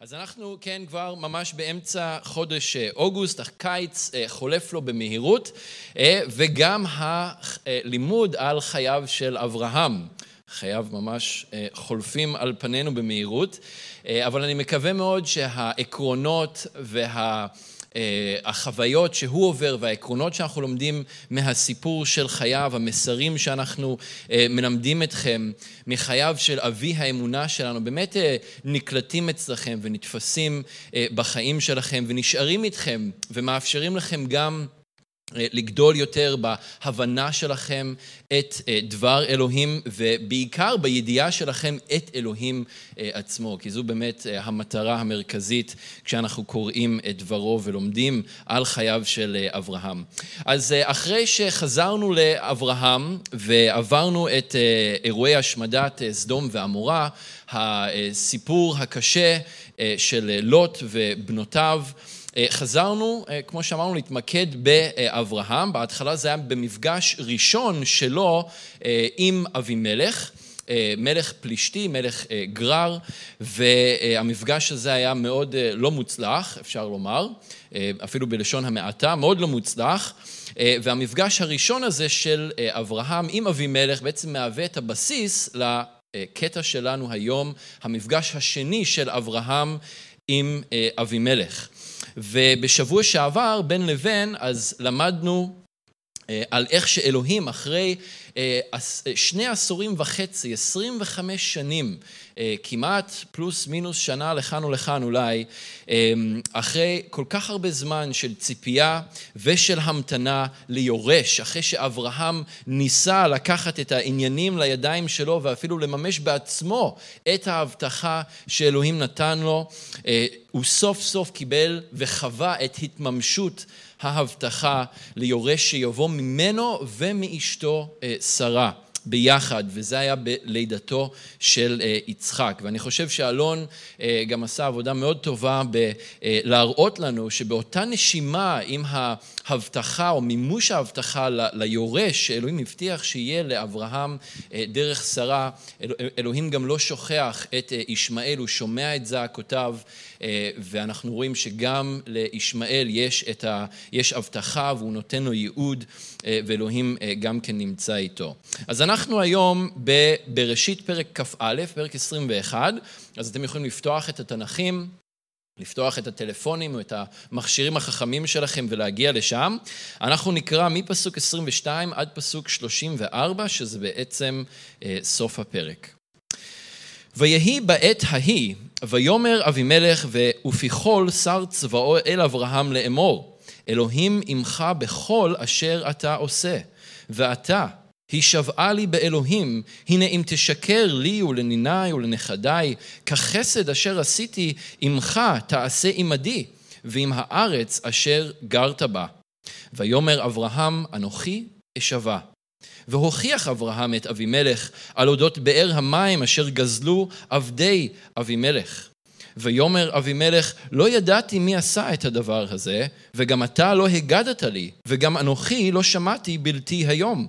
אז אנחנו כן כבר ממש באמצע חודש אה, אוגוסט, הקיץ אה, חולף לו במהירות, אה, וגם הלימוד על חייו של אברהם. חייו ממש חולפים על פנינו במהירות, אבל אני מקווה מאוד שהעקרונות וה... אה, החוויות שהוא עובר והעקרונות שאנחנו לומדים מהסיפור של חייו, המסרים שאנחנו אה, מלמדים אתכם מחייו של אבי האמונה שלנו, באמת אה, נקלטים אצלכם ונתפסים בחיים שלכם ונשארים איתכם ומאפשרים לכם גם לגדול יותר בהבנה שלכם את אה, דבר אלוהים, ובעיקר בידיעה שלכם את אלוהים אה, עצמו, כי זו באמת אה, המטרה המרכזית כשאנחנו קוראים את דברו ולומדים על חייו של אברהם. אז אחרי שחזרנו לאברהם ועברנו את אירועי השמדת סדום ועמורה, הסיפור הקשה של לוט ובנותיו, אה, חזרנו, אה, כמו שאמרנו, להתמקד באברהם. בהתחלה זה היה במפגש ראשון שלו אה, עם אבימלך. מלך פלישתי, מלך גרר, והמפגש הזה היה מאוד לא מוצלח, אפשר לומר, אפילו בלשון המעטה, מאוד לא מוצלח. והמפגש הראשון הזה של אברהם עם אבימלך בעצם מהווה את הבסיס לקטע שלנו היום, המפגש השני של אברהם עם אבימלך. ובשבוע שעבר, בין לבין, אז למדנו אה, על איך שאלוהים אחרי שני עשורים וחצי, 25 שנים, אה, כמעט פלוס מינוס שנה לכאן ולכאן אולי, אחרי כל כך הרבה זמן של ציפייה ושל המתנה ליורש, אחרי שאברהם ניסה לקחת את העניינים לידיים שלו ואפילו לממש בעצמו את ההבטחה שאלוהים נתן לו, הוא סוף סוף קיבל וחווה את התממשות ההבטחה ליורש שיבוא ממנו ומאשתו אה, שרה. ביחד, וזה היה בלידתו של אה, יצחק. ואני חושב שאלון אה, גם עשה עבודה מאוד טובה בלהראות לנו שבאותה נשימה עם ההבטחה או מימוש ההבטחה ליורש שאלוהים הבטיח שיהיה לאברהם דרך שרה, אלוהים גם לא שוכח את ישמעאל, הוא שומע את זעקותיו ואנחנו רואים שגם לישמעאל יש, ה, יש הבטחה והוא נותן לו ייעוד אה, ואלוהים אה, גם כן נמצא איתו. אז אנחנו היום בראשית פרק כ"א, פרק 21, אז אתם יכולים לפתוח את התנ"כים. לפתוח את הטלפונים או את המכשירים החכמים שלכם ולהגיע לשם. אנחנו נקרא מפסוק 22 עד פסוק 34, שזה בעצם סוף הפרק. ויהי בעת ההיא, ויאמר אבימלך ופיכול שר צבאו אל אברהם לאמור, אלוהים עמך בכל אשר אתה עושה, ואתה, הישבעה לי באלוהים, הנה אם תשקר לי ולניני ולנכדיי, כחסד אשר עשיתי עמך תעשה עמדי, ועם הארץ אשר גרת בה. ויאמר אברהם, אנוכי אשבע. והוכיח אברהם את אבימלך על אודות באר המים אשר גזלו עבדי אבימלך. ויאמר אבימלך, לא ידעתי מי עשה את הדבר הזה, וגם אתה לא הגדת לי, וגם אנוכי לא שמעתי בלתי היום.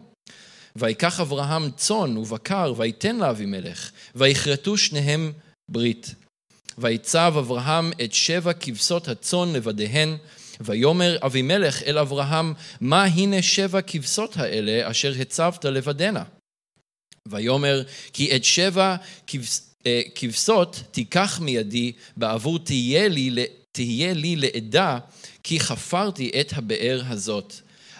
ויקח אברהם צאן ובקר, ויתן לאבימלך, ויכרתו שניהם ברית. ויצב אברהם את שבע כבשות הצאן לבדיהן, ויאמר אבימלך אל אברהם, מה הנה שבע כבשות האלה אשר הצבת לבדנה? ויאמר, כי את שבע אה, כבשות תיקח מידי, בעבור תהיה לי, תהיה לי לעדה, כי חפרתי את הבאר הזאת.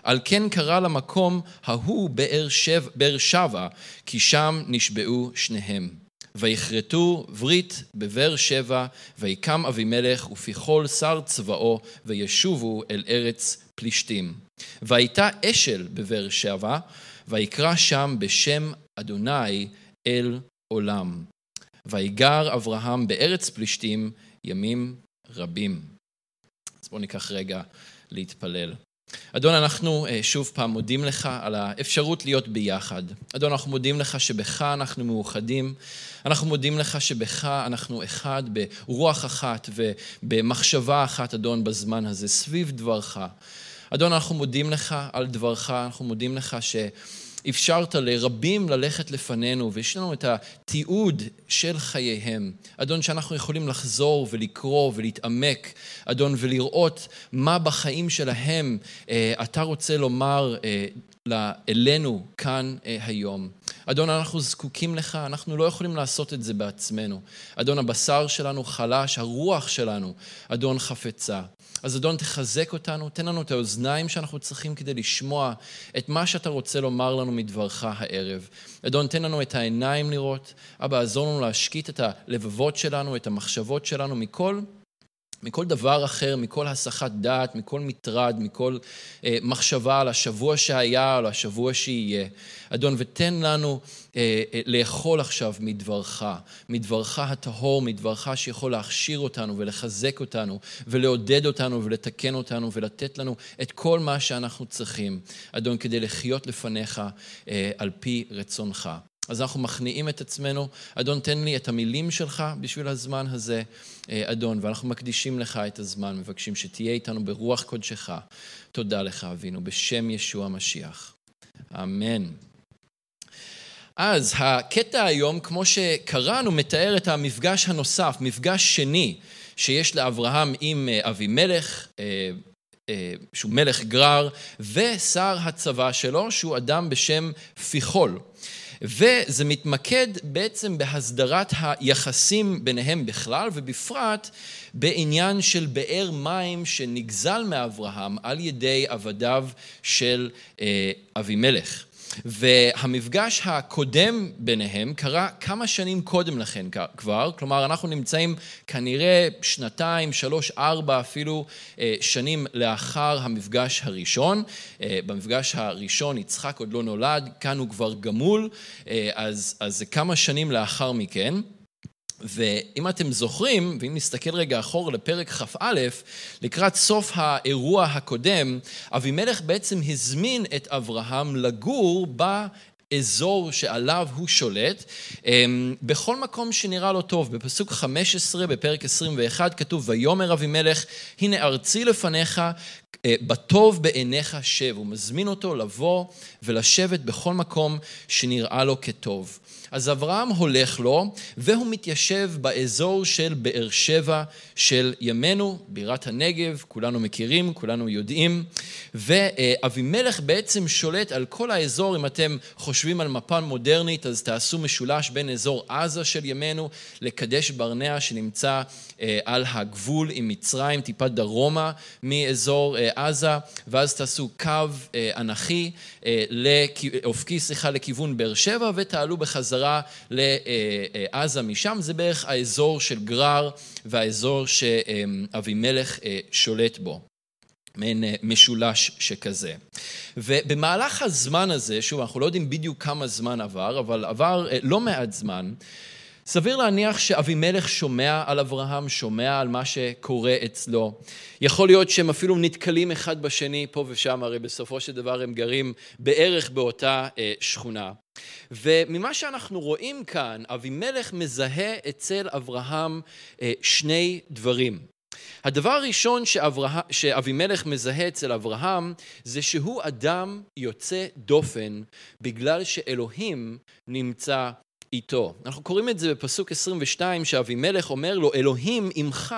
על כן קרא למקום ההוא באר, שב, באר שבע, כי שם נשבעו שניהם. ויכרתו ברית בבאר שבע, ויקם אבימלך ופיכול שר צבאו, וישובו אל ארץ פלישתים. והייתה אשל בבאר שבע, ויקרא שם בשם אדוני אל עולם. ויגר אברהם בארץ פלישתים ימים רבים. אז בואו ניקח רגע להתפלל. אדון, אנחנו אה, שוב פעם מודים לך על האפשרות להיות ביחד. אדון, אנחנו מודים לך שבך אנחנו מאוחדים. אנחנו מודים לך שבך אנחנו אחד ברוח אחת ובמחשבה אחת, אדון, בזמן הזה, סביב דברך. אדון, אנחנו מודים לך על דברך, אנחנו מודים לך ש... אפשרת לרבים ללכת לפנינו, ויש לנו את התיעוד של חייהם. אדון, שאנחנו יכולים לחזור ולקרוא ולהתעמק, אדון, ולראות מה בחיים שלהם אה, אתה רוצה לומר אה, אלינו כאן אה, היום. אדון, אנחנו זקוקים לך, אנחנו לא יכולים לעשות את זה בעצמנו. אדון, הבשר שלנו חלש, הרוח שלנו, אדון, חפצה. אז אדון, תחזק אותנו, תן לנו את האוזניים שאנחנו צריכים כדי לשמוע את מה שאתה רוצה לומר לנו מדברך הערב. אדון, תן לנו את העיניים לראות. אבא, עזור לנו להשקיט את הלבבות שלנו, את המחשבות שלנו מכל מכל דבר אחר, מכל הסחת דעת, מכל מטרד, מכל אה, מחשבה על השבוע שהיה, על השבוע שיהיה. אדון, ותן לנו אה, אה, לאכול עכשיו מדברך, מדברך הטהור, מדברך שיכול להכשיר אותנו ולחזק אותנו ולעודד אותנו ולתקן אותנו ולתת לנו את כל מה שאנחנו צריכים, אדון, כדי לחיות לפניך אה, על פי רצונך. אז אנחנו מכניעים את עצמנו, אדון תן לי את המילים שלך בשביל הזמן הזה, אה, אדון, ואנחנו מקדישים לך את הזמן, מבקשים שתהיה איתנו ברוח קודשך. תודה לך אבינו, בשם ישוע המשיח. אמן. אז הקטע היום, כמו שקראנו, מתאר את המפגש הנוסף, מפגש שני שיש לאברהם עם אה, אבימלך, אה, שהוא מלך גרר, ושר הצבא שלו, שהוא אדם בשם פיחול. וזה מתמקד בעצם בהסדרת היחסים ביניהם בכלל, ובפרט בעניין של באר מים שנגזל מאברהם על ידי עבדיו של אה, אבימלך. והמפגש הקודם ביניהם קרה כמה שנים קודם לכן כבר, כלומר אנחנו נמצאים כנראה שנתיים, שלוש, ארבע אפילו אה, שנים לאחר המפגש הראשון. אה, במפגש הראשון יצחק עוד לא נולד, כאן הוא כבר גמול, אה, אז, אז זה כמה שנים לאחר מכן. ואם אתם זוכרים, ואם נסתכל רגע אחורה לפרק כ"א, לקראת סוף האירוע הקודם, אבימלך בעצם הזמין את אברהם לגור באזור שעליו הוא שולט, אמ, בכל מקום שנראה לו טוב. בפסוק 15, בפרק 21, כתוב, ויאמר אבימלך, הנה ארצי לפניך, אה, בטוב בעיניך שב. הוא מזמין אותו לבוא ולשבת בכל מקום שנראה לו כטוב. אז אברהם הולך לו, והוא מתיישב באזור של באר שבע של ימינו, בירת הנגב, כולנו מכירים, כולנו יודעים, ואבימלך בעצם שולט על כל האזור, אם אתם חושבים על מפה מודרנית, אז תעשו משולש בין אזור עזה של ימינו לקדש ברנע שנמצא אה, על הגבול עם מצרים, טיפה דרומה מאזור אה, עזה, ואז תעשו קו אה, אנכי, אופקי, סליחה, לכיוון באר שבע, ותעלו בחזרה לעזה משם, זה בערך האזור של גרר והאזור שאבימלך שולט בו. מעין משולש שכזה. ובמהלך הזמן הזה, שוב, אנחנו לא יודעים בדיוק כמה זמן עבר, אבל עבר לא מעט זמן, סביר להניח שאבימלך שומע על אברהם, שומע על מה שקורה אצלו. יכול להיות שהם אפילו נתקלים אחד בשני פה ושם, הרי בסופו של דבר הם גרים בערך באותה אה, שכונה. וממה שאנחנו רואים כאן, אבימלך מזהה אצל אברהם אה, שני דברים. הדבר הראשון שאברהם, שאבימלך מזהה אצל אברהם זה שהוא אדם יוצא דופן בגלל שאלוהים נמצא איתו. אנחנו קוראים את זה בפסוק 22, שאבימלך אומר לו, אלוהים עמך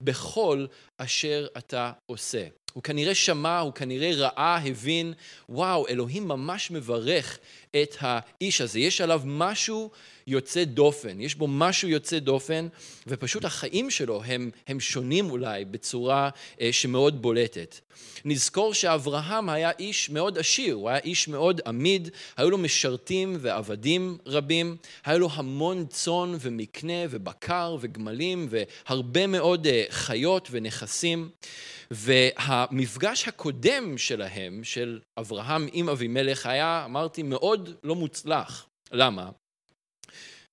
בכל אשר אתה עושה. הוא כנראה שמע, הוא כנראה ראה, הבין, וואו, אלוהים ממש מברך את האיש הזה. יש עליו משהו יוצא דופן, יש בו משהו יוצא דופן, ופשוט החיים שלו הם, הם שונים אולי בצורה אה, שמאוד בולטת. נזכור שאברהם היה איש מאוד עשיר, הוא היה איש מאוד עמיד, היו לו משרתים ועבדים רבים, היה לו המון צאן ומקנה ובקר וגמלים והרבה מאוד אה, חיות ונכסים. והמפגש הקודם שלהם, של אברהם עם אבימלך, היה, אמרתי, מאוד לא מוצלח. למה?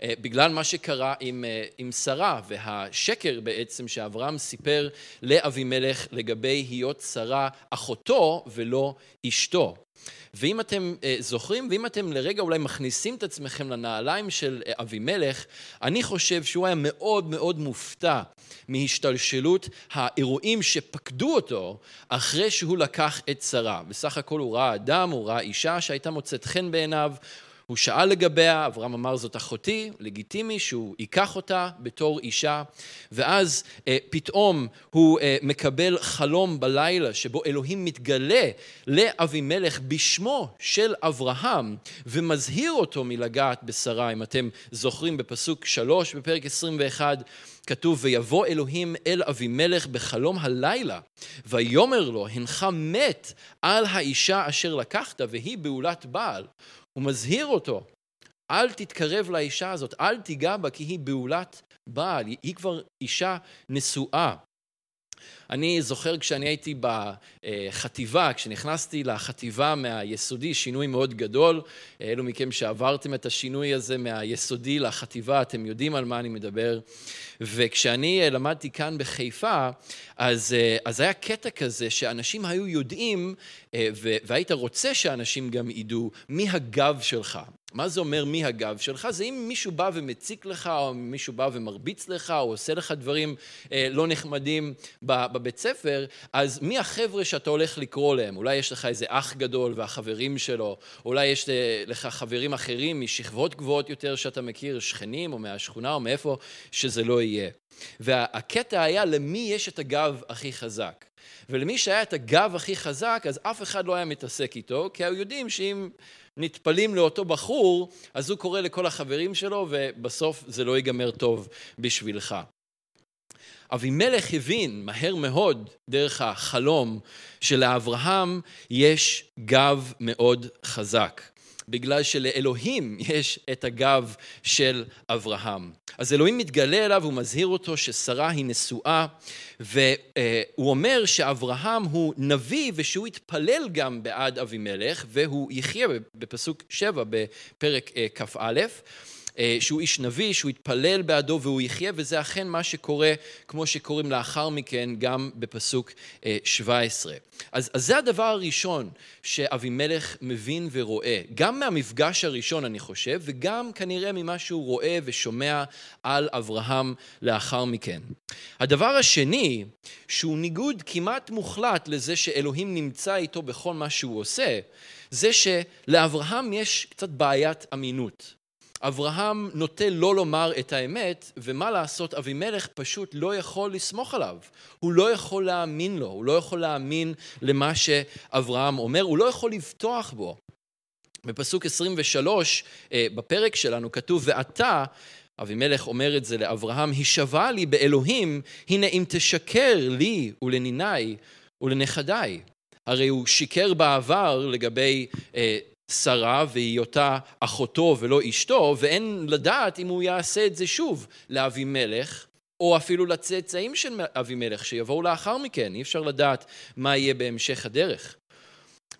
בגלל מה שקרה עם, עם שרה והשקר בעצם שאברהם סיפר לאבימלך לגבי היות שרה אחותו ולא אשתו. ואם אתם זוכרים, ואם אתם לרגע אולי מכניסים את עצמכם לנעליים של אבימלך, אני חושב שהוא היה מאוד מאוד מופתע מהשתלשלות האירועים שפקדו אותו אחרי שהוא לקח את שרה. בסך הכל הוא ראה אדם, הוא ראה אישה שהייתה מוצאת חן בעיניו, הוא שאל לגביה, אברהם אמר זאת אחותי, לגיטימי שהוא ייקח אותה בתור אישה, ואז אה, פתאום הוא אה, מקבל חלום בלילה שבו אלוהים מתגלה לאבימלך בשמו של אברהם ומזהיר אותו מלגעת בשרה, אם אתם זוכרים בפסוק שלוש בפרק 21 כתוב, ויבוא אלוהים אל אבימלך בחלום הלילה, ויאמר לו, הנך מת על האישה אשר לקחת, והיא בעולת בעל. הוא מזהיר אותו, אל תתקרב לאישה הזאת, אל תיגע בה, כי היא בעולת בעל, היא כבר אישה נשואה. אני זוכר כשאני הייתי בחטיבה, כשנכנסתי לחטיבה מהיסודי, שינוי מאוד גדול. אלו מכם שעברתם את השינוי הזה מהיסודי לחטיבה, אתם יודעים על מה אני מדבר. וכשאני למדתי כאן בחיפה, אז, אז היה קטע כזה שאנשים היו יודעים, והיית רוצה שאנשים גם ידעו, מי הגב שלך. מה זה אומר מי הגב שלך? זה אם מישהו בא ומציק לך, או מישהו בא ומרביץ לך, או עושה לך דברים אה, לא נחמדים בבית ספר, אז מי החבר'ה שאתה הולך לקרוא להם? אולי יש לך איזה אח גדול והחברים שלו, אולי יש לך חברים אחרים משכבות גבוהות יותר שאתה מכיר, שכנים או מהשכונה או מאיפה שזה לא יהיה. והקטע היה למי יש את הגב הכי חזק. ולמי שהיה את הגב הכי חזק, אז אף אחד לא היה מתעסק איתו, כי היו יודעים שאם נטפלים לאותו בחור, אז הוא קורא לכל החברים שלו, ובסוף זה לא ייגמר טוב בשבילך. אבימלך הבין מהר מאוד, דרך החלום, שלאברהם יש גב מאוד חזק. בגלל שלאלוהים יש את הגב של אברהם. אז אלוהים מתגלה אליו, הוא מזהיר אותו ששרה היא נשואה, והוא אומר שאברהם הוא נביא ושהוא יתפלל גם בעד אבימלך, והוא יחיה בפסוק שבע בפרק אה, כ"א. אה, שהוא איש נביא, שהוא יתפלל בעדו והוא יחיה, וזה אכן מה שקורה, כמו שקוראים לאחר מכן גם בפסוק 17. אה, אז, אז זה הדבר הראשון שאבימלך מבין ורואה, גם מהמפגש הראשון אני חושב, וגם כנראה ממה שהוא רואה ושומע על אברהם לאחר מכן. הדבר השני, שהוא ניגוד כמעט מוחלט לזה שאלוהים נמצא איתו בכל מה שהוא עושה, זה שלאברהם יש קצת בעיית אמינות. אברהם נוטה לא לומר את האמת, ומה לעשות, אבימלך פשוט לא יכול לסמוך עליו. הוא לא יכול להאמין לו, הוא לא יכול להאמין למה שאברהם אומר, הוא לא יכול לבטוח בו. בפסוק 23 אה, בפרק שלנו כתוב, ואתה, אבימלך אומר את זה לאברהם, הישבע לי באלוהים, הנה אם תשקר לי ולניניי ולנכדיי. הרי הוא שיקר בעבר לגבי אה, שרה והיותה אחותו ולא אשתו, ואין לדעת אם הוא יעשה את זה שוב לאבימלך, או אפילו לצאצאים של אבימלך שיבואו לאחר מכן, אי אפשר לדעת מה יהיה בהמשך הדרך.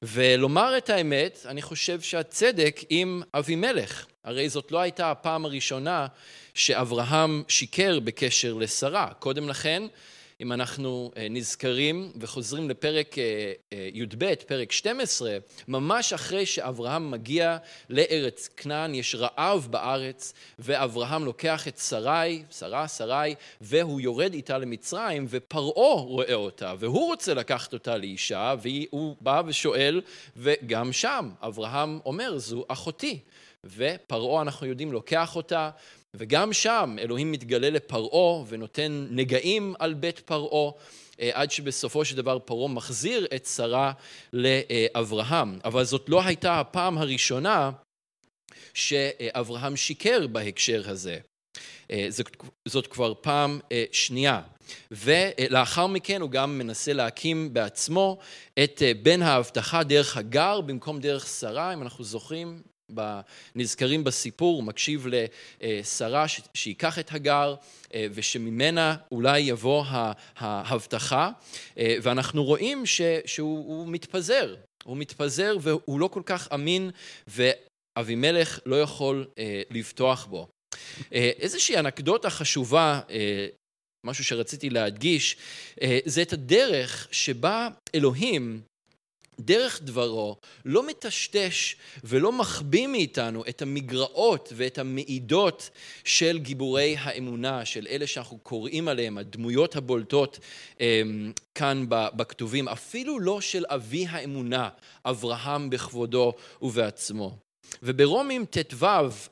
ולומר את האמת, אני חושב שהצדק עם אבימלך. הרי זאת לא הייתה הפעם הראשונה שאברהם שיקר בקשר לשרה. קודם לכן, אם אנחנו אה, נזכרים וחוזרים לפרק אה, אה, י"ב, פרק 12, ממש אחרי שאברהם מגיע לארץ כנען, יש רעב בארץ, ואברהם לוקח את שרי, שרה, שרי, והוא יורד איתה למצרים, ופרעה רואה אותה, והוא רוצה לקחת אותה לאישה, והוא בא ושואל, וגם שם אברהם אומר, זו אחותי. ופרעה, אנחנו יודעים, לוקח אותה, וגם שם אלוהים מתגלה לפרעה ונותן נגעים על בית פרעה, אה, עד שבסופו של דבר פרעה מחזיר את שרה לאברהם. אבל זאת לא הייתה הפעם הראשונה שאברהם שיקר בהקשר הזה. אה, זאת כבר פעם אה, שנייה. ולאחר מכן הוא גם מנסה להקים בעצמו את בן ההבטחה דרך הגר במקום דרך שרה, אם אנחנו זוכרים, נזכרים בסיפור, הוא מקשיב לשרה שייקח את הגר ושממנה אולי יבוא ההבטחה ואנחנו רואים שהוא מתפזר, הוא מתפזר והוא לא כל כך אמין ואבימלך לא יכול לבטוח בו. איזושהי אנקדוטה חשובה, משהו שרציתי להדגיש, זה את הדרך שבה אלוהים דרך דברו לא מטשטש ולא מחביא מאיתנו את המגרעות ואת המעידות של גיבורי האמונה, של אלה שאנחנו קוראים עליהם, הדמויות הבולטות אמ, כאן בכתובים, אפילו לא של אבי האמונה, אברהם בכבודו ובעצמו. וברומים ט"ו,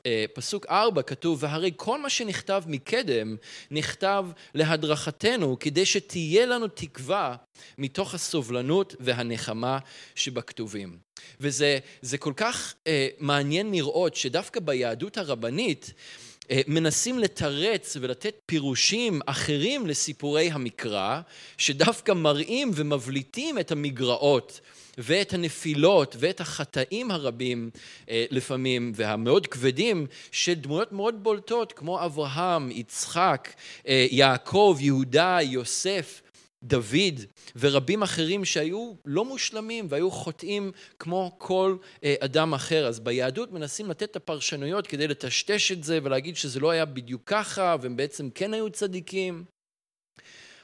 אה, פסוק 4, כתוב, והרי כל מה שנכתב מקדם, נכתב להדרכתנו, כדי שתהיה לנו תקווה מתוך הסובלנות והנחמה שבכתובים. וזה כל כך אה, מעניין לראות שדווקא ביהדות הרבנית, מנסים לתרץ ולתת פירושים אחרים לסיפורי המקרא, שדווקא מראים ומבליטים את המגרעות ואת הנפילות ואת החטאים הרבים אה, לפעמים והמאוד כבדים של דמויות מאוד בולטות כמו אברהם, יצחק, אה, יעקב, יהודה, יוסף. דוד ורבים אחרים שהיו לא מושלמים והיו חוטאים כמו כל אה, אדם אחר. אז ביהדות מנסים לתת את הפרשנויות כדי לטשטש את זה ולהגיד שזה לא היה בדיוק ככה והם בעצם כן היו צדיקים.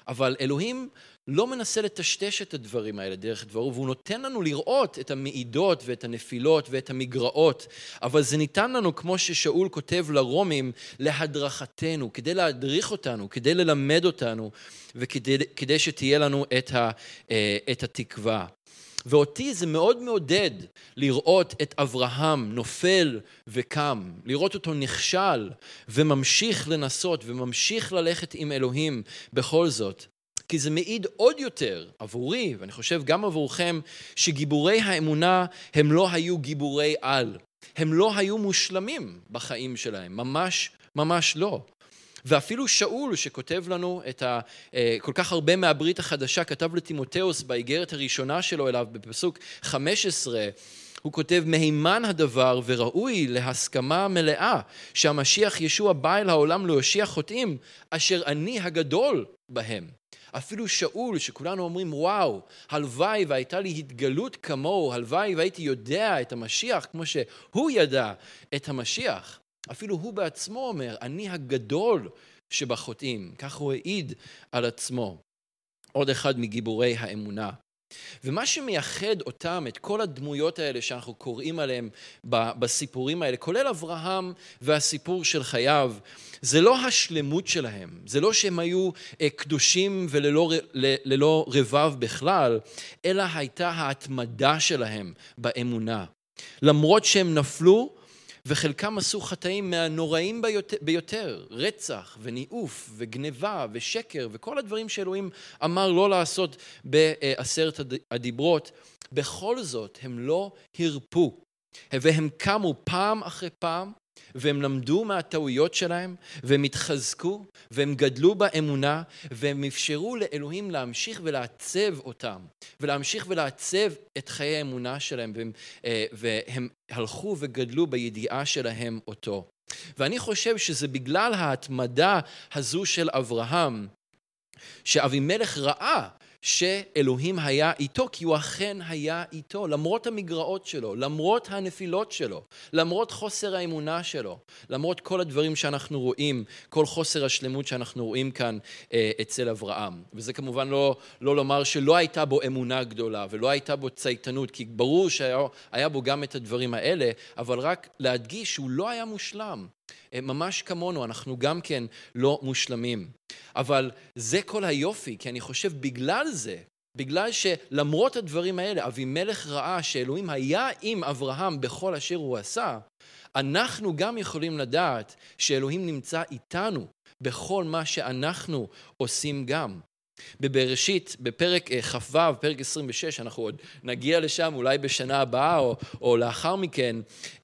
אבל אלוהים לא מנסה לטשטש את הדברים האלה דרך דברו, והוא נותן לנו לראות את המעידות ואת הנפילות ואת המגרעות, אבל זה ניתן לנו, כמו ששאול כותב לרומים, להדרכתנו, כדי להדריך אותנו, כדי ללמד אותנו, וכדי שתהיה לנו את, ה, אה, את התקווה. ואותי זה מאוד מעודד לראות את אברהם נופל וקם, לראות אותו נכשל וממשיך לנסות וממשיך ללכת עם אלוהים בכל זאת. כי זה מעיד עוד יותר עבורי, ואני חושב גם עבורכם, שגיבורי האמונה הם לא היו גיבורי על. הם לא היו מושלמים בחיים שלהם, ממש ממש לא. ואפילו שאול שכותב לנו את ה, אה, כל כך הרבה מהברית החדשה, כתב לטימותאוס באיגרת הראשונה שלו אליו בפסוק 15, הוא כותב מהימן הדבר וראוי להסכמה מלאה שהמשיח ישוע בא אל העולם להושיע חוטאים אשר אני הגדול בהם. אפילו שאול, שכולנו אומרים, וואו, הלוואי והייתה לי התגלות כמוהו, הלוואי והייתי יודע את המשיח כמו שהוא ידע את המשיח. אפילו הוא בעצמו אומר, אני הגדול שבחוטאים. כך הוא העיד על עצמו. עוד אחד מגיבורי האמונה. ומה שמייחד אותם, את כל הדמויות האלה שאנחנו קוראים עליהם בסיפורים האלה, כולל אברהם והסיפור של חייו, זה לא השלמות שלהם, זה לא שהם היו אה, קדושים וללא רבב בכלל, אלא הייתה ההתמדה שלהם באמונה. למרות שהם נפלו, וחלקם עשו חטאים מהנוראים ביותר, רצח וניאוף וגניבה ושקר וכל הדברים שאלוהים אמר לא לעשות בעשרת הדיברות. בכל זאת הם לא הרפו, והם קמו פעם אחרי פעם והם למדו מהטעויות שלהם, והם התחזקו, והם גדלו באמונה, והם אפשרו לאלוהים להמשיך ולעצב אותם, ולהמשיך ולעצב את חיי האמונה שלהם, והם, אה, והם הלכו וגדלו בידיעה שלהם אותו. ואני חושב שזה בגלל ההתמדה הזו של אברהם, שאבימלך ראה שאלוהים היה איתו, כי הוא אכן היה איתו, למרות המגרעות שלו, למרות הנפילות שלו, למרות חוסר האמונה שלו, למרות כל הדברים שאנחנו רואים, כל חוסר השלמות שאנחנו רואים כאן אה, אצל אברהם. וזה כמובן לא, לא לומר שלא הייתה בו אמונה גדולה ולא הייתה בו צייתנות, כי ברור שהיה בו גם את הדברים האלה, אבל רק להדגיש שהוא לא היה מושלם. אה, ממש כמונו, אנחנו גם כן לא מושלמים. אבל זה כל היופי, כי אני חושב בגלל זה, בגלל שלמרות הדברים האלה, אבימלך ראה שאלוהים היה עם אברהם בכל אשר הוא עשה, אנחנו גם יכולים לדעת שאלוהים נמצא איתנו בכל מה שאנחנו עושים גם. בבראשית, בפרק אה, כ"ו, פרק 26, אנחנו עוד נגיע לשם אולי בשנה הבאה או, או לאחר מכן,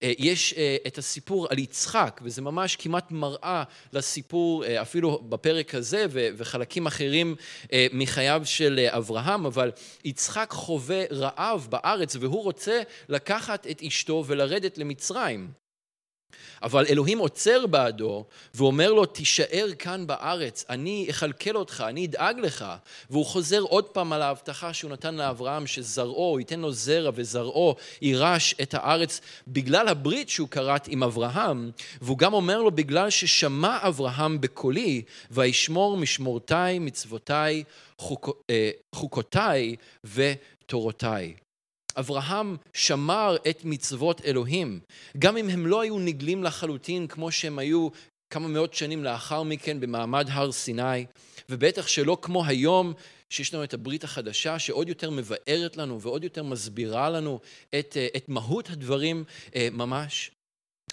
אה, יש אה, את הסיפור על יצחק, וזה ממש כמעט מראה לסיפור אפילו בפרק הזה וחלקים אחרים מחייו של אברהם, אבל יצחק חווה רעב בארץ והוא רוצה לקחת את אשתו ולרדת למצרים. אבל אלוהים עוצר בעדו ואומר לו, תישאר כאן בארץ, אני אכלכל אותך, אני אדאג לך. והוא חוזר עוד פעם על ההבטחה שהוא נתן לאברהם, שזרעו, ייתן לו זרע וזרעו יירש את הארץ בגלל הברית שהוא כרת עם אברהם. והוא גם אומר לו, בגלל ששמע אברהם בקולי, וישמור משמורתי, מצוותי, אה, חוקותיי ותורותיי. אברהם שמר את מצוות אלוהים, גם אם הם לא היו נגלים לחלוטין כמו שהם היו כמה מאות שנים לאחר מכן במעמד הר סיני, ובטח שלא כמו היום שיש לנו את הברית החדשה שעוד יותר מבארת לנו ועוד יותר מסבירה לנו את, אה, את מהות הדברים אה, ממש.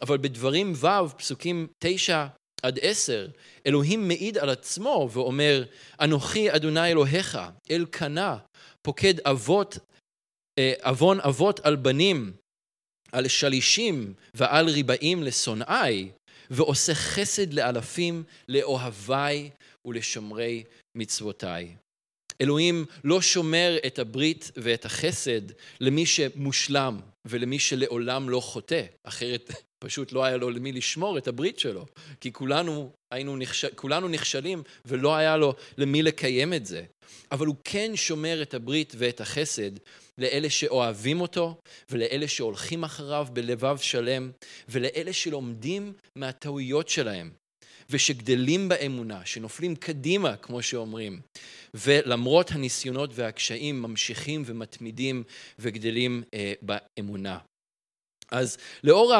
אבל בדברים ו', פסוקים תשע עד עשר, אלוהים מעיד על עצמו ואומר, אנוכי אדוני אלוהיך, אלקנה, פוקד אבות עוון אבות על בנים, על שלישים ועל ריבעים לשונאי, ועושה חסד לאלפים, לאוהביי ולשומרי מצוותיי. אלוהים לא שומר את הברית ואת החסד למי שמושלם ולמי שלעולם לא חוטא, אחרת פשוט לא היה לו למי לשמור את הברית שלו, כי כולנו, היינו נכשל, כולנו נכשלים ולא היה לו למי לקיים את זה. אבל הוא כן שומר את הברית ואת החסד לאלה שאוהבים אותו, ולאלה שהולכים אחריו בלבב שלם, ולאלה שלומדים מהטעויות שלהם, ושגדלים באמונה, שנופלים קדימה, כמו שאומרים, ולמרות הניסיונות והקשיים ממשיכים ומתמידים וגדלים אה, באמונה. אז לאור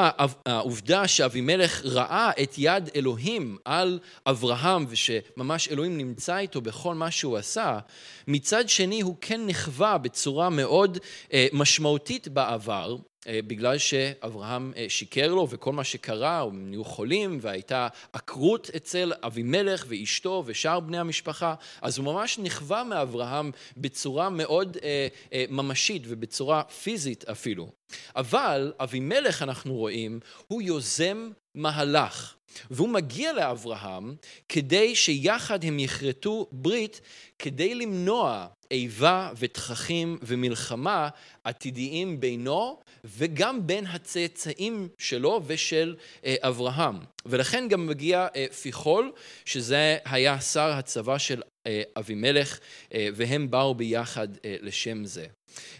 העובדה שאבימלך ראה את יד אלוהים על אברהם ושממש אלוהים נמצא איתו בכל מה שהוא עשה, מצד שני הוא כן נכווה בצורה מאוד אה, משמעותית בעבר בגלל שאברהם אה, שיקר לו וכל מה שקרה, הם נהיו חולים והייתה עקרות אצל אבימלך ואשתו ושאר בני המשפחה, אז הוא ממש נכווה מאברהם בצורה מאוד אה, ממשית ובצורה פיזית אפילו. אבל אבימלך אנחנו רואים, הוא יוזם מהלך. והוא מגיע לאברהם כדי שיחד הם יכרתו ברית כדי למנוע איבה ותככים ומלחמה עתידיים בינו וגם בין הצאצאים שלו ושל אה, אברהם. ולכן גם מגיע אה, פיחול, שזה היה שר הצבא של אה, אבימלך, והם באו ביחד לשם זה.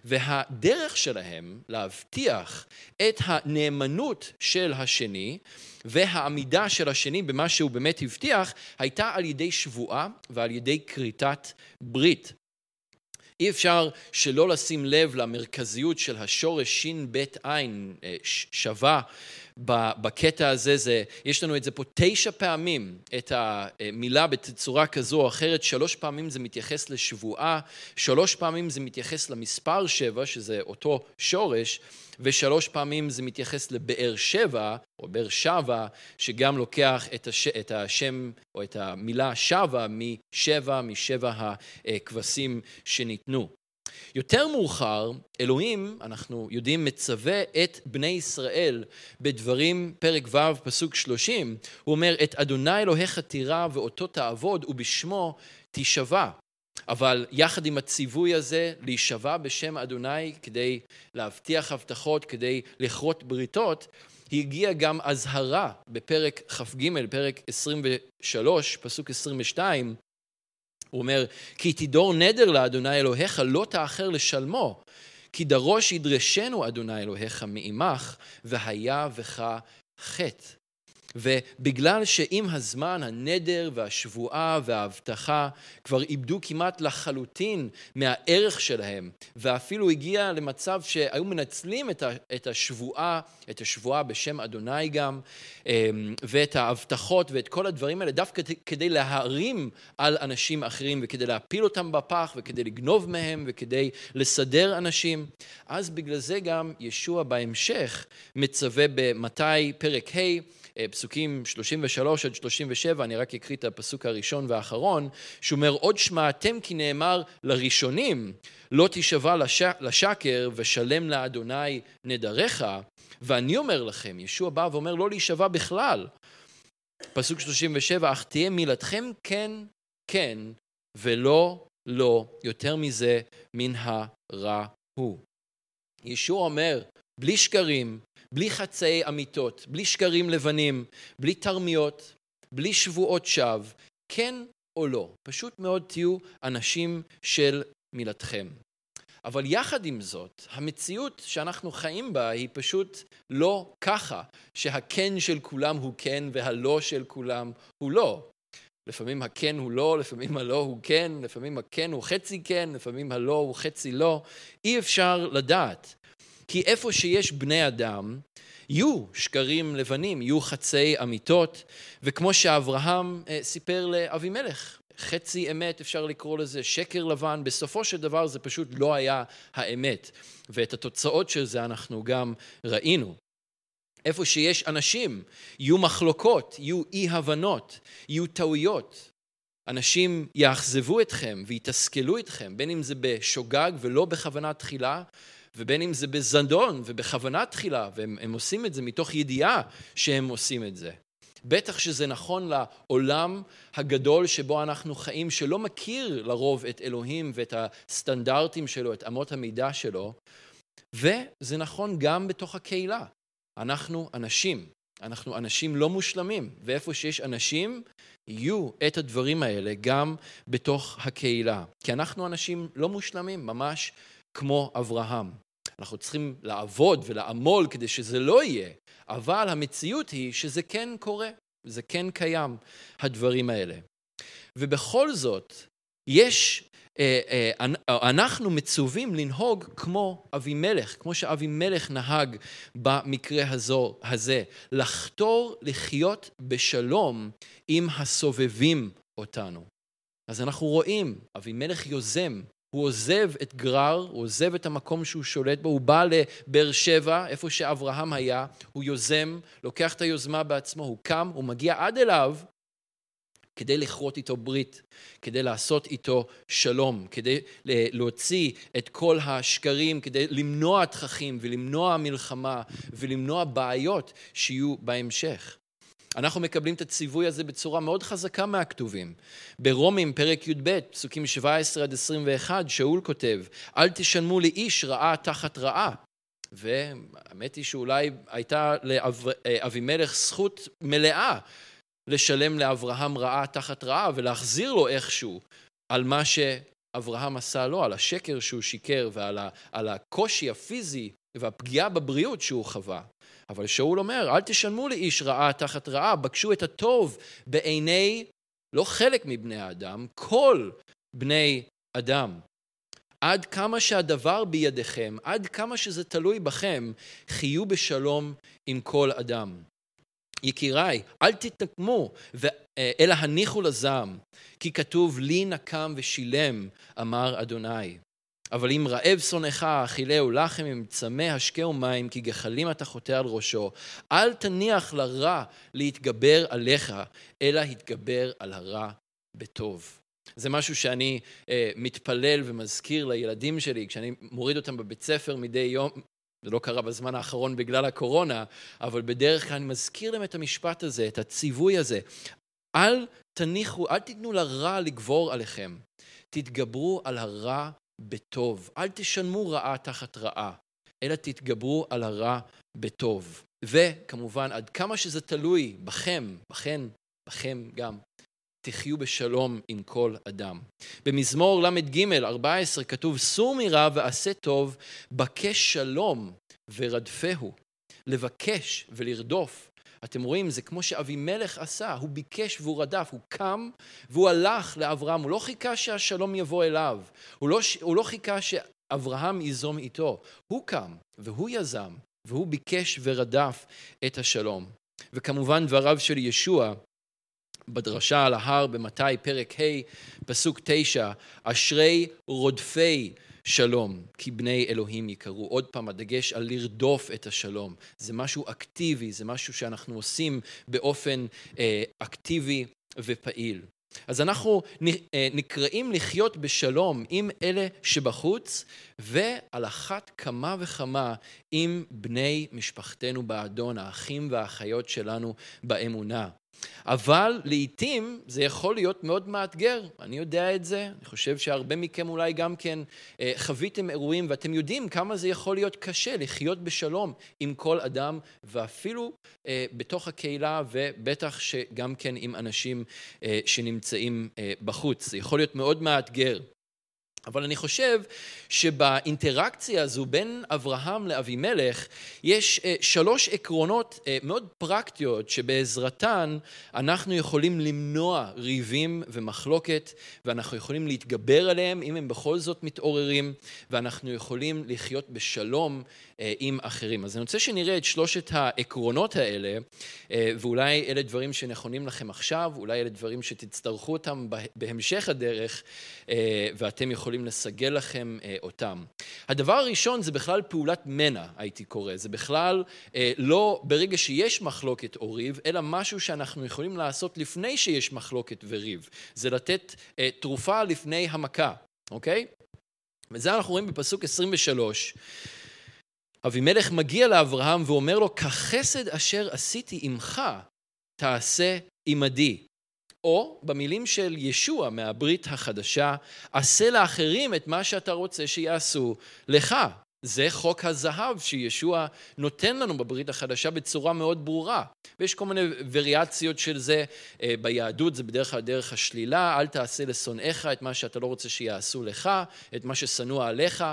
והדרך שלהם להבטיח את הנאמנות של השני והעמידה של השני במה שהוא באמת הבטיח, הייתה על ידי שבועה ועל ידי כריתת ברית. אי אפשר שלא לשים לב למרכזיות של השורש ש"ב עין אה, שווה בקטע הזה, זה, יש לנו את זה פה תשע פעמים, את המילה בצורה כזו או אחרת, שלוש פעמים זה מתייחס לשבועה, שלוש פעמים זה מתייחס למספר שבע, שזה אותו שורש, ושלוש פעמים זה מתייחס לבאר שבע, או באר שבע, שגם לוקח את, הש, את השם או את המילה שבע משבע, משבע הכבשים שניתנו. יותר מאוחר, אלוהים, אנחנו יודעים, מצווה את בני ישראל בדברים, פרק ו', פסוק שלושים, הוא אומר, את אדוני אלוהיך תירא ואותו תעבוד ובשמו תישבע. אבל יחד עם הציווי הזה להישבע בשם אדוני כדי להבטיח הבטחות, כדי לכרות בריתות, הגיעה גם אזהרה בפרק כ"ג, פרק 23, פסוק 22, הוא אומר, כי תדור נדר לאדוני אלוהיך, לא תאחר לשלמו, כי דרוש ידרשנו אדוני אלוהיך מעמך, והיה בך חטא. ובגלל שעם הזמן הנדר והשבועה וההבטחה כבר איבדו כמעט לחלוטין מהערך שלהם, ואפילו הגיע למצב שהיו מנצלים את השבועה, את השבועה בשם אדוני גם, אמ, ואת ההבטחות ואת כל הדברים האלה, דווקא כדי להרים על אנשים אחרים וכדי להפיל אותם בפח וכדי לגנוב מהם וכדי לסדר אנשים. אז בגלל זה גם ישוע בהמשך מצווה במתי פרק ה' פסוקים 33 עד 37, אני רק אקריא את הפסוק הראשון והאחרון, שאומר, עוד שמעתם כי נאמר לראשונים, לא תישבע לש... לשקר ושלם לאדוני נדריך, ואני אומר לכם, ישוע בא ואומר לא להישבע בכלל. פסוק 37, אך תהיה מילתכם כן, כן, ולא, לא, יותר מזה מן הרע הוא. ישוע אומר, בלי שקרים, בלי חצאי אמיתות, בלי שקרים לבנים, בלי תרמיות, בלי שבועות שווא, כן או לא. פשוט מאוד תהיו אנשים של מילתכם. אבל יחד עם זאת, המציאות שאנחנו חיים בה היא פשוט לא ככה, שהכן של כולם הוא כן והלא של כולם הוא לא. לפעמים הכן הוא לא, לפעמים הלא הוא כן, לפעמים הכן הוא חצי כן, לפעמים הלא הוא חצי לא. אי אפשר לדעת. כי איפה שיש בני אדם, יהיו שקרים לבנים, יהיו חצאי אמיתות, וכמו שאברהם אה, סיפר לאבימלך, חצי אמת אפשר לקרוא לזה, שקר לבן, בסופו של דבר זה פשוט לא היה האמת, ואת התוצאות של זה אנחנו גם ראינו. איפה שיש אנשים, יהיו מחלוקות, יהיו אי-הבנות, יהיו טעויות. אנשים יאכזבו אתכם ויתסכלו אתכם, בין אם זה בשוגג ולא בכוונה תחילה, ובין אם זה בזדון ובכוונה תחילה, והם עושים את זה מתוך ידיעה שהם עושים את זה. בטח שזה נכון לעולם הגדול שבו אנחנו חיים, שלא מכיר לרוב את אלוהים ואת הסטנדרטים שלו, את אמות המידה שלו, וזה נכון גם בתוך הקהילה. אנחנו אנשים, אנחנו אנשים לא מושלמים, ואיפה שיש אנשים, יהיו את הדברים האלה גם בתוך הקהילה. כי אנחנו אנשים לא מושלמים, ממש כמו אברהם. אנחנו צריכים לעבוד ולעמול כדי שזה לא יהיה, אבל המציאות היא שזה כן קורה, זה כן קיים, הדברים האלה. ובכל זאת, יש, אה, אה, אנחנו מצווים לנהוג כמו אבימלך, כמו שאבימלך נהג במקרה הזו, הזה, לחתור לחיות בשלום עם הסובבים אותנו. אז אנחנו רואים, אבימלך יוזם הוא עוזב את גרר, הוא עוזב את המקום שהוא שולט בו, הוא בא לבאר שבע, איפה שאברהם היה, הוא יוזם, לוקח את היוזמה בעצמו, הוא קם, הוא מגיע עד אליו כדי לכרות איתו ברית, כדי לעשות איתו שלום, כדי להוציא את כל השקרים, כדי למנוע תככים ולמנוע מלחמה ולמנוע בעיות שיהיו בהמשך. אנחנו מקבלים את הציווי הזה בצורה מאוד חזקה מהכתובים. ברומים, פרק י"ב, פסוקים 17 עד 21, שאול כותב, אל תשלמו לאיש רעה תחת רעה. והאמת היא שאולי הייתה לאבימלך זכות מלאה לשלם לאברהם רעה תחת רעה ולהחזיר לו איכשהו על מה שאברהם עשה לו, על השקר שהוא שיקר ועל הקושי הפיזי והפגיעה בבריאות שהוא חווה. אבל שאול אומר, אל תשלמו לאיש רעה תחת רעה, בקשו את הטוב בעיני לא חלק מבני האדם, כל בני אדם. עד כמה שהדבר בידיכם, עד כמה שזה תלוי בכם, חיו בשלום עם כל אדם. יקיריי, אל תתנקמו, אלא הניחו לזעם, כי כתוב לי נקם ושילם, אמר אדוני. אבל אם רעב שונאך, אכילהו לחם, אם צמא השקהו מים, כי גחלים אתה חוטא על ראשו. אל תניח לרע להתגבר עליך, אלא התגבר על הרע בטוב. זה משהו שאני אה, מתפלל ומזכיר לילדים שלי, כשאני מוריד אותם בבית ספר מדי יום, זה לא קרה בזמן האחרון בגלל הקורונה, אבל בדרך כלל אני מזכיר להם את המשפט הזה, את הציווי הזה. אל תניחו, אל תיתנו לרע לגבור עליכם. תתגברו על הרע בטוב. אל תשלמו רעה תחת רעה, אלא תתגברו על הרע בטוב. וכמובן, עד כמה שזה תלוי בכם, בכן, בכם גם, תחיו בשלום עם כל אדם. במזמור ל"ג 14 כתוב, סור מרע ועשה טוב, בקש שלום ורדפהו. לבקש ולרדוף אתם רואים, זה כמו שאבימלך עשה, הוא ביקש והוא רדף, הוא קם והוא הלך לאברהם, הוא לא חיכה שהשלום יבוא אליו, הוא לא, הוא לא חיכה שאברהם ייזום איתו, הוא קם והוא יזם והוא ביקש ורדף את השלום. וכמובן דבריו של ישוע בדרשה על ההר במתי פרק ה' פסוק תשע, אשרי רודפי שלום, כי בני אלוהים יקראו. עוד פעם, הדגש על לרדוף את השלום. זה משהו אקטיבי, זה משהו שאנחנו עושים באופן אה, אקטיבי ופעיל. אז אנחנו אה, נקראים לחיות בשלום עם אלה שבחוץ, ועל אחת כמה וכמה עם בני משפחתנו באדון, האחים והאחיות שלנו באמונה. אבל לעתים זה יכול להיות מאוד מאתגר, אני יודע את זה, אני חושב שהרבה מכם אולי גם כן אה, חוויתם אירועים ואתם יודעים כמה זה יכול להיות קשה לחיות בשלום עם כל אדם ואפילו אה, בתוך הקהילה ובטח שגם כן עם אנשים אה, שנמצאים בחוץ. זה יכול להיות מאוד מאתגר. אבל אני חושב שבאינטראקציה הזו בין אברהם לאבימלך יש אה, שלוש עקרונות אה, מאוד פרקטיות שבעזרתן אנחנו יכולים למנוע ריבים ומחלוקת ואנחנו יכולים להתגבר עליהם אם הם בכל זאת מתעוררים ואנחנו יכולים לחיות בשלום אה, עם אחרים. אז אני רוצה שנראה את שלושת העקרונות האלה ואולי אלה דברים שנכונים לכם עכשיו, אולי אלה דברים שתצטרכו אותם בהמשך הדרך ואתם יכולים יכולים לסגל לכם אה, אותם. הדבר הראשון זה בכלל פעולת מנע, הייתי קורא. זה בכלל אה, לא ברגע שיש מחלוקת או ריב, אלא משהו שאנחנו יכולים לעשות לפני שיש מחלוקת וריב. זה לתת אה, תרופה לפני המכה, אוקיי? וזה אנחנו רואים בפסוק 23. אבימלך מגיע לאברהם ואומר לו, כחסד אשר עשיתי עמך, תעשה עמדי. או במילים של ישוע מהברית החדשה, עשה לאחרים את מה שאתה רוצה שיעשו לך. זה חוק הזהב שישוע נותן לנו בברית החדשה בצורה מאוד ברורה. ויש כל מיני וריאציות של זה אה, ביהדות, זה בדרך כלל דרך השלילה, אל תעשה לשונאיך את מה שאתה לא רוצה שיעשו לך, את מה ששנוא עליך,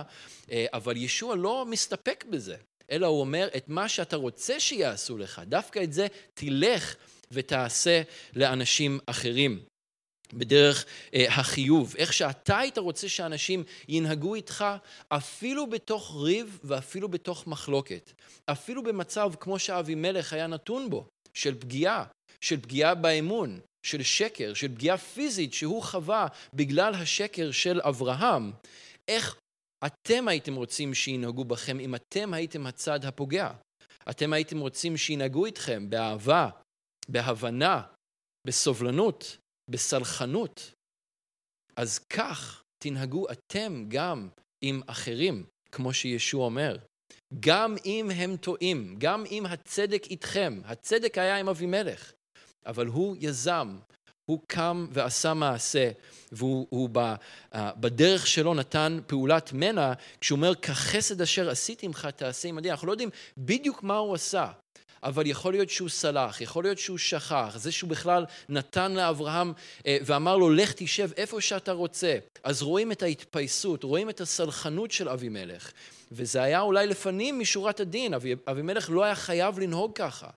אה, אבל ישוע לא מסתפק בזה, אלא הוא אומר את מה שאתה רוצה שיעשו לך, דווקא את זה תלך ותעשה לאנשים אחרים. בדרך אה, החיוב, איך שאתה היית רוצה שאנשים ינהגו איתך אפילו בתוך ריב ואפילו בתוך מחלוקת. אפילו במצב כמו שאבימלך היה נתון בו, של פגיעה, של פגיעה באמון, של שקר, של פגיעה פיזית שהוא חווה בגלל השקר של אברהם. איך אתם הייתם רוצים שינהגו בכם אם אתם הייתם הצד הפוגע? אתם הייתם רוצים שינהגו איתכם באהבה, בהבנה, בסובלנות, בסלחנות. אז כך תנהגו אתם גם עם אחרים, כמו שישוע אומר. גם אם הם טועים, גם אם הצדק איתכם, הצדק היה עם אבימלך, אבל הוא יזם, הוא קם ועשה מעשה, והוא ב, uh, בדרך שלו נתן פעולת מנע, כשהוא אומר, כחסד אשר עשיתי עמך תעשה עמדי. אנחנו לא יודעים בדיוק מה הוא עשה, אבל יכול להיות שהוא סלח, יכול להיות שהוא שכח, זה שהוא בכלל נתן לאברהם אה, ואמר לו, לך תשב איפה שאתה רוצה. אז רואים את ההתפייסות, רואים את הסלחנות של אבימלך. וזה היה אולי לפנים משורת הדין, אבי, אבימלך לא היה חייב לנהוג ככה,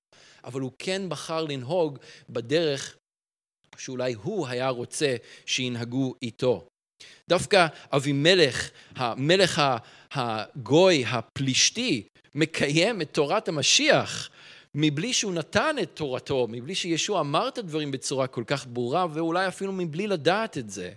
אבל הוא כן בחר לנהוג בדרך שאולי הוא היה רוצה שינהגו איתו. דווקא אבימלך, המלך הגוי הפלישתי, מקיים את תורת המשיח, מבלי שהוא נתן את תורתו, מבלי שישוע אמר את הדברים בצורה כל כך ברורה, ואולי אפילו מבלי לדעת את זה.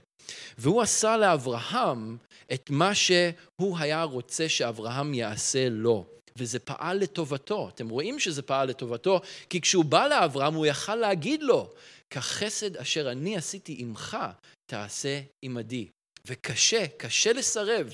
והוא עשה לאברהם את מה שהוא היה רוצה שאברהם יעשה לו. וזה פעל לטובתו. אתם רואים שזה פעל לטובתו, כי כשהוא בא לאברהם הוא יכל להגיד לו, כחסד אשר אני עשיתי עמך, תעשה עמדי. וקשה, קשה לסרב.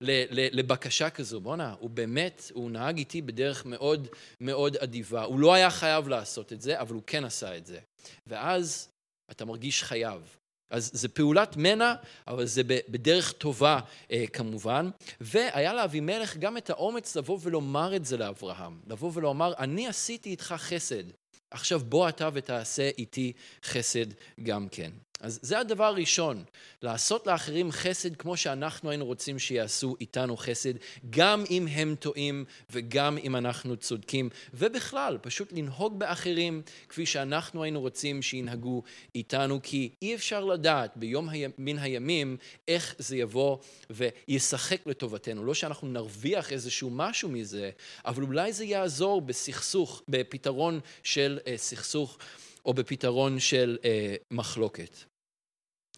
לבקשה כזו. בואנה, הוא באמת, הוא נהג איתי בדרך מאוד מאוד אדיבה. הוא לא היה חייב לעשות את זה, אבל הוא כן עשה את זה. ואז אתה מרגיש חייב. אז זה פעולת מנע, אבל זה בדרך טובה אה, כמובן. והיה לאבימלך גם את האומץ לבוא ולומר את זה לאברהם. לבוא ולומר, אני עשיתי איתך חסד, עכשיו בוא אתה ותעשה איתי חסד גם כן. אז זה הדבר הראשון, לעשות לאחרים חסד כמו שאנחנו היינו רוצים שיעשו איתנו חסד, גם אם הם טועים וגם אם אנחנו צודקים, ובכלל, פשוט לנהוג באחרים כפי שאנחנו היינו רוצים שינהגו איתנו, כי אי אפשר לדעת ביום מן הימים איך זה יבוא וישחק לטובתנו. לא שאנחנו נרוויח איזשהו משהו מזה, אבל אולי זה יעזור בסכסוך, בפתרון של אה, סכסוך. או בפתרון של אה, מחלוקת.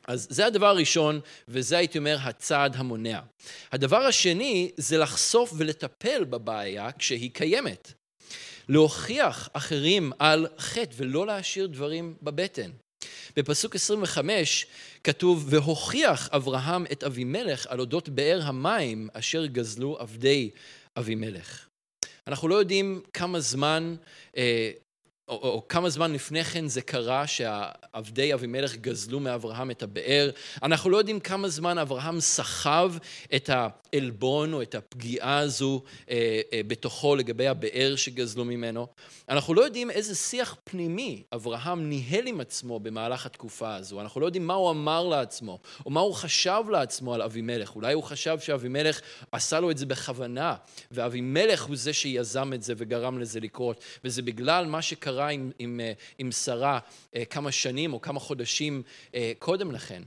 אז זה הדבר הראשון, וזה הייתי אומר הצעד המונע. הדבר השני זה לחשוף ולטפל בבעיה כשהיא קיימת. להוכיח אחרים על חטא ולא להשאיר דברים בבטן. בפסוק 25 כתוב, והוכיח אברהם את אבימלך על אודות באר המים אשר גזלו עבדי אבימלך. אנחנו לא יודעים כמה זמן אה, או, או כמה זמן לפני כן זה קרה שעבדי אבימלך גזלו מאברהם את הבאר. אנחנו לא יודעים כמה זמן אברהם סחב את העלבון או את הפגיעה הזו אה, אה, בתוכו לגבי הבאר שגזלו ממנו. אנחנו לא יודעים איזה שיח פנימי אברהם ניהל עם עצמו במהלך התקופה הזו. אנחנו לא יודעים מה הוא אמר לעצמו, או מה הוא חשב לעצמו על אבימלך. אולי הוא חשב שאבימלך עשה לו את זה בכוונה, ואבימלך הוא זה שיזם את זה וגרם לזה לקרות, וזה בגלל מה שקרה עם, עם, אה, עם שרה אה, כמה שנים או כמה חודשים אה, קודם לכן.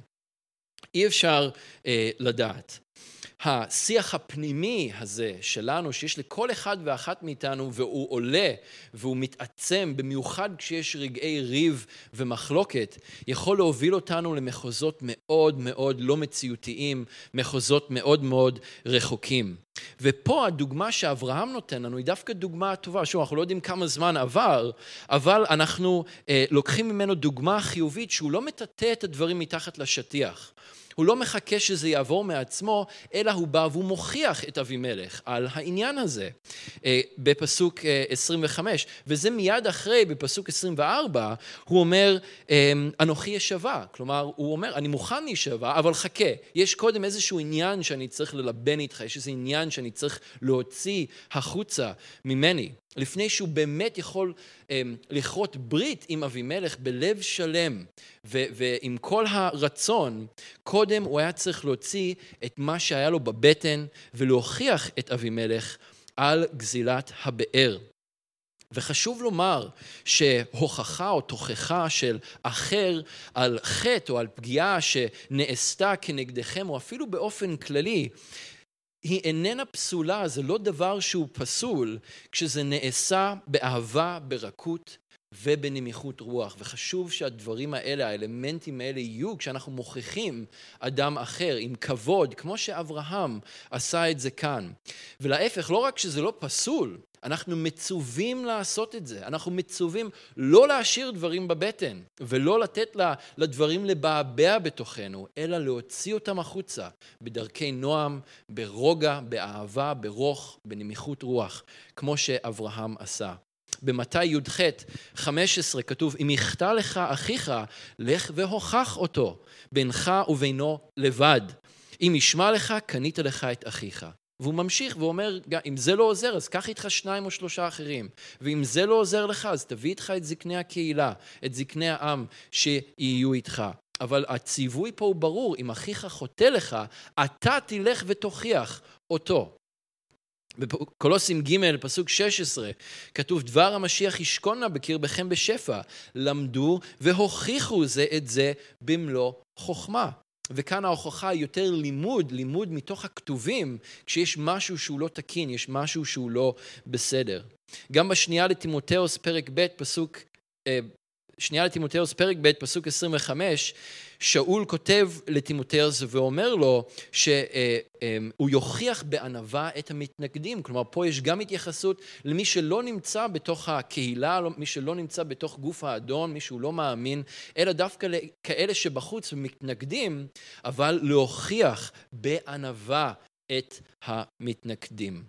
אי אפשר לדעת. השיח הפנימי הזה שלנו, שיש לכל אחד ואחת מאיתנו, והוא עולה והוא מתעצם, במיוחד כשיש רגעי ריב ומחלוקת, יכול להוביל אותנו למחוזות מאוד מאוד לא מציאותיים, מחוזות מאוד מאוד רחוקים. ופה הדוגמה שאברהם נותן לנו היא דווקא דוגמה טובה. שוב, אנחנו לא יודעים כמה זמן עבר, אבל אנחנו אה, לוקחים ממנו דוגמה חיובית שהוא לא מטאטא את הדברים מתחת לשטיח. הוא לא מחכה שזה יעבור מעצמו, אלא הוא בא והוא מוכיח את אבימלך על העניין הזה אה, בפסוק 25. אה, וזה מיד אחרי, בפסוק 24, הוא אומר, אה, אנוכי אשבה. כלומר, הוא אומר, אני מוכן להישבע, אבל חכה, יש קודם איזשהו עניין שאני צריך ללבן איתך, יש איזה עניין שאני צריך להוציא החוצה ממני. לפני שהוא באמת יכול אמ, לכרות ברית עם אבימלך בלב שלם ו- ועם כל הרצון, קודם הוא היה צריך להוציא את מה שהיה לו בבטן ולהוכיח את אבימלך על גזילת הבאר. וחשוב לומר שהוכחה או תוכחה של אחר על חטא או על פגיעה שנעשתה כנגדכם, או אפילו באופן כללי, היא איננה פסולה, זה לא דבר שהוא פסול, כשזה נעשה באהבה, ברכות ובנמיכות רוח. וחשוב שהדברים האלה, האלמנטים האלה יהיו כשאנחנו מוכיחים אדם אחר עם כבוד, כמו שאברהם עשה את זה כאן. ולהפך, לא רק שזה לא פסול, אנחנו מצווים לעשות את זה. אנחנו מצווים לא להשאיר דברים בבטן, ולא לתת לדברים לבעבע בתוכנו, אלא להוציא אותם החוצה, בדרכי נועם, ברוגע, באהבה, ברוך, בנמיכות רוח, כמו שאברהם עשה. במתי י"ח 15 כתוב, אם יחטא לך אחיך, לך והוכח אותו, בינך ובינו לבד. אם ישמע לך, קנית לך את אחיך. והוא ממשיך ואומר, אם זה לא עוזר, אז קח איתך שניים או שלושה אחרים. ואם זה לא עוזר לך, אז תביא איתך את זקני הקהילה, את זקני העם שיהיו איתך. אבל הציווי פה הוא ברור, אם אחיך חוטא לך, אתה תלך ותוכיח אותו. בקולוסים ג', פסוק 16, כתוב, דבר המשיח ישכון נא בקרבכם בשפע, למדו והוכיחו זה את זה במלוא חוכמה. וכאן ההוכחה היא יותר לימוד, לימוד מתוך הכתובים, כשיש משהו שהוא לא תקין, יש משהו שהוא לא בסדר. גם בשנייה לתימותאוס, פרק ב', פסוק, אה, שנייה לתימותאוס, פרק ב', פסוק 25, שאול כותב לתימותאוס ואומר לו שהוא אמ, יוכיח בענווה את המתנגדים. כלומר, פה יש גם התייחסות למי שלא נמצא בתוך הקהילה, מי שלא נמצא בתוך גוף האדון, מי שהוא לא מאמין, אלא דווקא לכאלה שבחוץ ומתנגדים, אבל להוכיח בענווה את המתנגדים.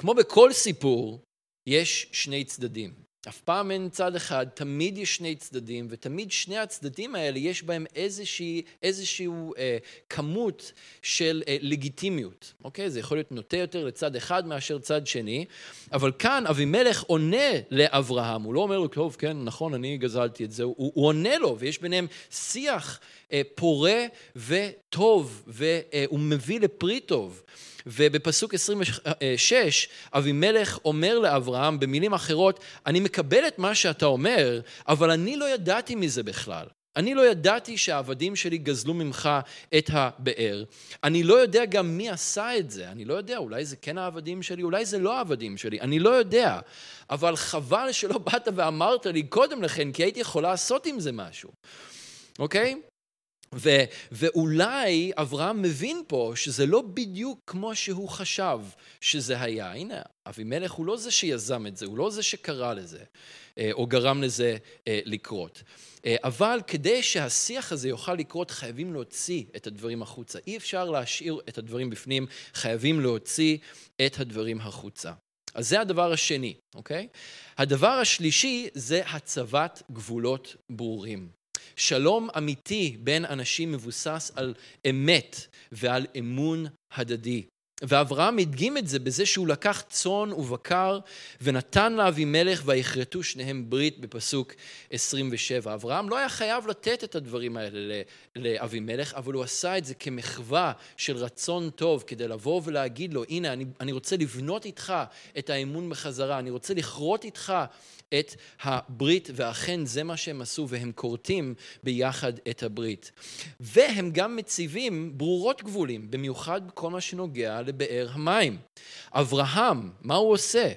כמו בכל סיפור, יש שני צדדים. אף פעם אין צד אחד, תמיד יש שני צדדים, ותמיד שני הצדדים האלה יש בהם איזושהי, איזושהי אה, כמות של אה, לגיטימיות, אוקיי? זה יכול להיות נוטה יותר לצד אחד מאשר צד שני, אבל כאן אבימלך עונה לאברהם, הוא לא אומר לו, טוב, כן, נכון, אני גזלתי את זה, הוא, הוא עונה לו, ויש ביניהם שיח פורה וטוב, והוא אה, מביא לפרי טוב. ובפסוק 26, אבימלך אומר לאברהם במילים אחרות, אני מקבל את מה שאתה אומר, אבל אני לא ידעתי מזה בכלל. אני לא ידעתי שהעבדים שלי גזלו ממך את הבאר. אני לא יודע גם מי עשה את זה. אני לא יודע, אולי זה כן העבדים שלי, אולי זה לא העבדים שלי. אני לא יודע. אבל חבל שלא באת ואמרת לי קודם לכן, כי הייתי יכול לעשות עם זה משהו. אוקיי? ו, ואולי אברהם מבין פה שזה לא בדיוק כמו שהוא חשב שזה היה. הנה, אבימלך הוא לא זה שיזם את זה, הוא לא זה שקרא לזה, אה, או גרם לזה אה, לקרות. אה, אבל כדי שהשיח הזה יוכל לקרות, חייבים להוציא את הדברים החוצה. אי אפשר להשאיר את הדברים בפנים, חייבים להוציא את הדברים החוצה. אז זה הדבר השני, אוקיי? הדבר השלישי זה הצבת גבולות ברורים. שלום אמיתי בין אנשים מבוסס על אמת ועל אמון הדדי. ואברהם הדגים את זה בזה שהוא לקח צאן ובקר ונתן לאבימלך ויכרתו שניהם ברית בפסוק 27. אברהם לא היה חייב לתת את הדברים האלה לאבימלך, אבל הוא עשה את זה כמחווה של רצון טוב כדי לבוא ולהגיד לו, הנה, אני, אני רוצה לבנות איתך את האמון בחזרה, אני רוצה לכרות איתך את הברית, ואכן זה מה שהם עשו, והם כורתים ביחד את הברית. והם גם מציבים ברורות גבולים, במיוחד בכל מה שנוגע לבאר המים. אברהם, מה הוא עושה?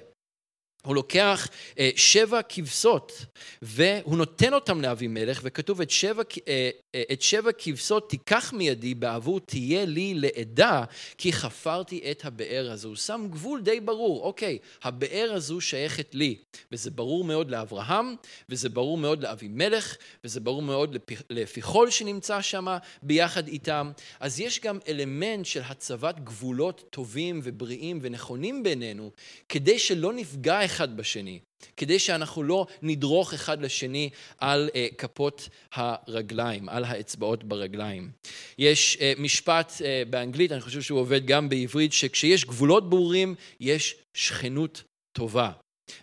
הוא לוקח אה, שבע כבשות והוא נותן אותם לאבימלך וכתוב את שבע, אה, אה, את שבע כבשות תיקח מידי בעבור תהיה לי לעדה כי חפרתי את הבאר הזו. הוא שם גבול די ברור, אוקיי, הבאר הזו שייכת לי וזה ברור מאוד לאברהם וזה ברור מאוד לאבימלך וזה ברור מאוד לפיחול שנמצא שם ביחד איתם. אז יש גם אלמנט של הצבת גבולות טובים ובריאים ונכונים בינינו כדי שלא נפגע אחד בשני, כדי שאנחנו לא נדרוך אחד לשני על uh, כפות הרגליים, על האצבעות ברגליים. יש uh, משפט uh, באנגלית, אני חושב שהוא עובד גם בעברית, שכשיש גבולות ברורים, יש שכנות טובה.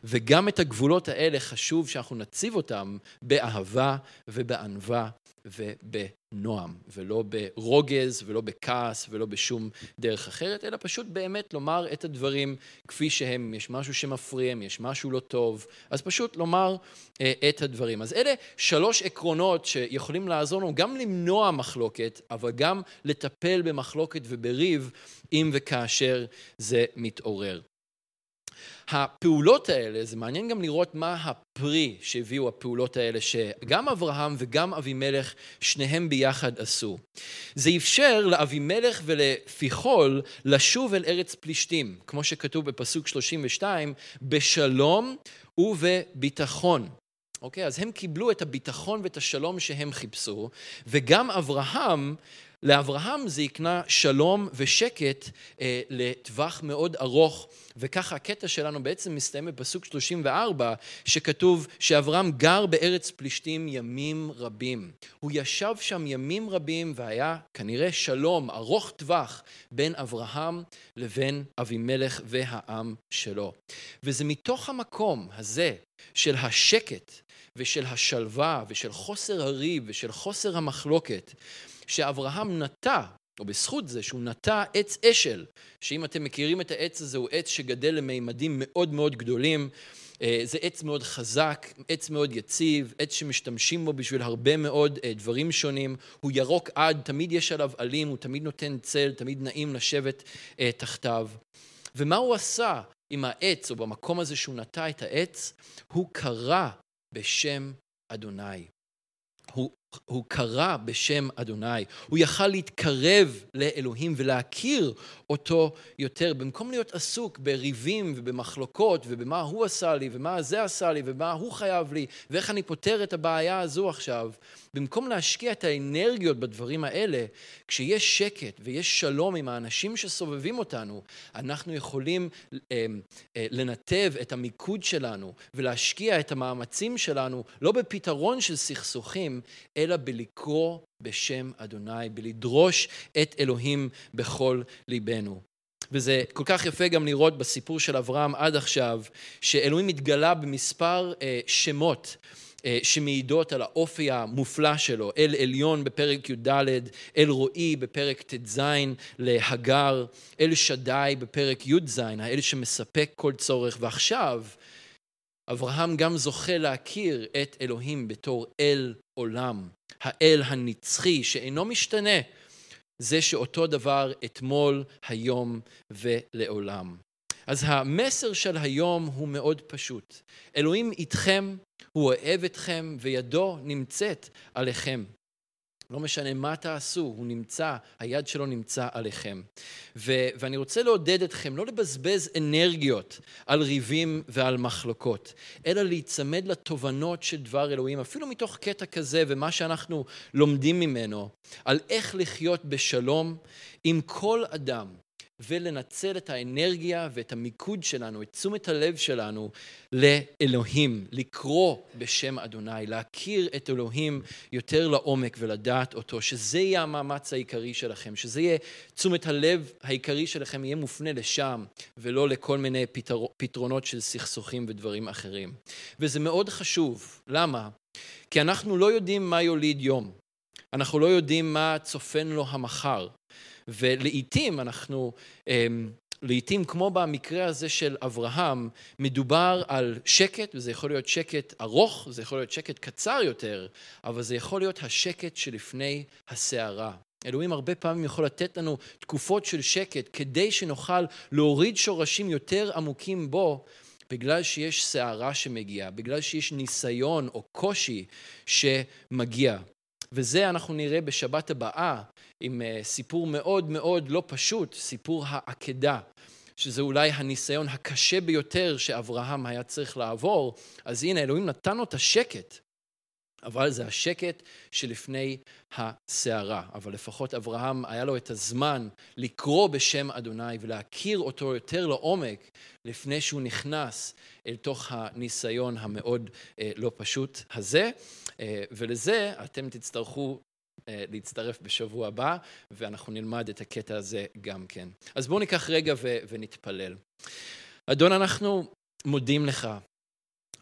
וגם את הגבולות האלה חשוב שאנחנו נציב אותם באהבה ובענווה ובנועם, ולא ברוגז ולא בכעס ולא בשום דרך אחרת, אלא פשוט באמת לומר את הדברים כפי שהם, יש משהו שמפריע, יש משהו לא טוב, אז פשוט לומר אה, את הדברים. אז אלה שלוש עקרונות שיכולים לעזור לנו גם למנוע מחלוקת, אבל גם לטפל במחלוקת ובריב אם וכאשר זה מתעורר. הפעולות האלה, זה מעניין גם לראות מה הפרי שהביאו הפעולות האלה, שגם אברהם וגם אבימלך, שניהם ביחד עשו. זה אפשר לאבימלך ולפיחול לשוב אל ארץ פלישתים, כמו שכתוב בפסוק 32, בשלום ובביטחון. אוקיי? אז הם קיבלו את הביטחון ואת השלום שהם חיפשו, וגם אברהם לאברהם זה יקנה שלום ושקט אה, לטווח מאוד ארוך, וככה הקטע שלנו בעצם מסתיים בפסוק 34, שכתוב שאברהם גר בארץ פלישתים ימים רבים. הוא ישב שם ימים רבים והיה כנראה שלום ארוך טווח בין אברהם לבין אבימלך והעם שלו. וזה מתוך המקום הזה של השקט ושל השלווה ושל חוסר הריב ושל חוסר המחלוקת, שאברהם נטע, או בזכות זה שהוא נטע עץ אשל, שאם אתם מכירים את העץ הזה, הוא עץ שגדל למימדים מאוד מאוד גדולים. אה, זה עץ מאוד חזק, עץ מאוד יציב, עץ שמשתמשים בו בשביל הרבה מאוד אה, דברים שונים. הוא ירוק עד, תמיד יש עליו עלים, הוא תמיד נותן צל, תמיד נעים לשבת אה, תחתיו. ומה הוא עשה עם העץ, או במקום הזה שהוא נטע את העץ? הוא קרא בשם אדוני. הוא הוא קרא בשם אדוני, הוא יכל להתקרב לאלוהים ולהכיר אותו יותר, במקום להיות עסוק בריבים ובמחלוקות ובמה הוא עשה לי ומה זה עשה לי ומה הוא חייב לי ואיך אני פותר את הבעיה הזו עכשיו, במקום להשקיע את האנרגיות בדברים האלה, כשיש שקט ויש שלום עם האנשים שסובבים אותנו, אנחנו יכולים אה, אה, לנתב את המיקוד שלנו ולהשקיע את המאמצים שלנו לא בפתרון של סכסוכים, אלא בלקרוא בשם אדוני, בלדרוש את אלוהים בכל ליבנו. וזה כל כך יפה גם לראות בסיפור של אברהם עד עכשיו, שאלוהים התגלה במספר אה, שמות. אה, שמעידות על האופי המופלא שלו, אל עליון בפרק י"ד, אל רועי בפרק ט"ז להגר, אל שדי בפרק י"ז, האל שמספק כל צורך, ועכשיו אברהם גם זוכה להכיר את אלוהים בתור אל עולם, האל הנצחי שאינו משתנה, זה שאותו דבר אתמול, היום ולעולם. אז המסר של היום הוא מאוד פשוט. אלוהים איתכם, הוא אוהב אתכם וידו נמצאת עליכם. לא משנה מה תעשו, הוא נמצא, היד שלו נמצא עליכם. ו- ואני רוצה לעודד אתכם לא לבזבז אנרגיות על ריבים ועל מחלוקות, אלא להיצמד לתובנות של דבר אלוהים, אפילו מתוך קטע כזה ומה שאנחנו לומדים ממנו, על איך לחיות בשלום עם כל אדם ולנצל את האנרגיה ואת המיקוד שלנו, את תשומת הלב שלנו לאלוהים, לקרוא בשם אדוני, להכיר את אלוהים יותר לעומק ולדעת אותו, שזה יהיה המאמץ העיקרי שלכם, שזה יהיה תשומת הלב העיקרי שלכם יהיה מופנה לשם, ולא לכל מיני פתרונות של סכסוכים ודברים אחרים. וזה מאוד חשוב, למה? כי אנחנו לא יודעים מה יוליד יום. אנחנו לא יודעים מה צופן לו המחר. ולעיתים אנחנו, אמ, לעיתים כמו במקרה הזה של אברהם, מדובר על שקט, וזה יכול להיות שקט ארוך, זה יכול להיות שקט קצר יותר, אבל זה יכול להיות השקט שלפני הסערה. אלוהים הרבה פעמים יכול לתת לנו תקופות של שקט כדי שנוכל להוריד שורשים יותר עמוקים בו, בגלל שיש סערה שמגיעה, בגלל שיש ניסיון או קושי שמגיע. וזה אנחנו נראה בשבת הבאה עם אה, סיפור מאוד מאוד לא פשוט, סיפור העקדה, שזה אולי הניסיון הקשה ביותר שאברהם היה צריך לעבור. אז הנה, אלוהים נתן לו את השקט, אבל זה השקט שלפני הסערה. אבל לפחות אברהם, היה לו את הזמן לקרוא בשם אדוני ולהכיר אותו יותר לעומק לפני שהוא נכנס אל תוך הניסיון המאוד אה, לא פשוט הזה. אה, ולזה אתם תצטרכו להצטרף בשבוע הבא, ואנחנו נלמד את הקטע הזה גם כן. אז בואו ניקח רגע ו- ונתפלל. אדון, אנחנו מודים לך,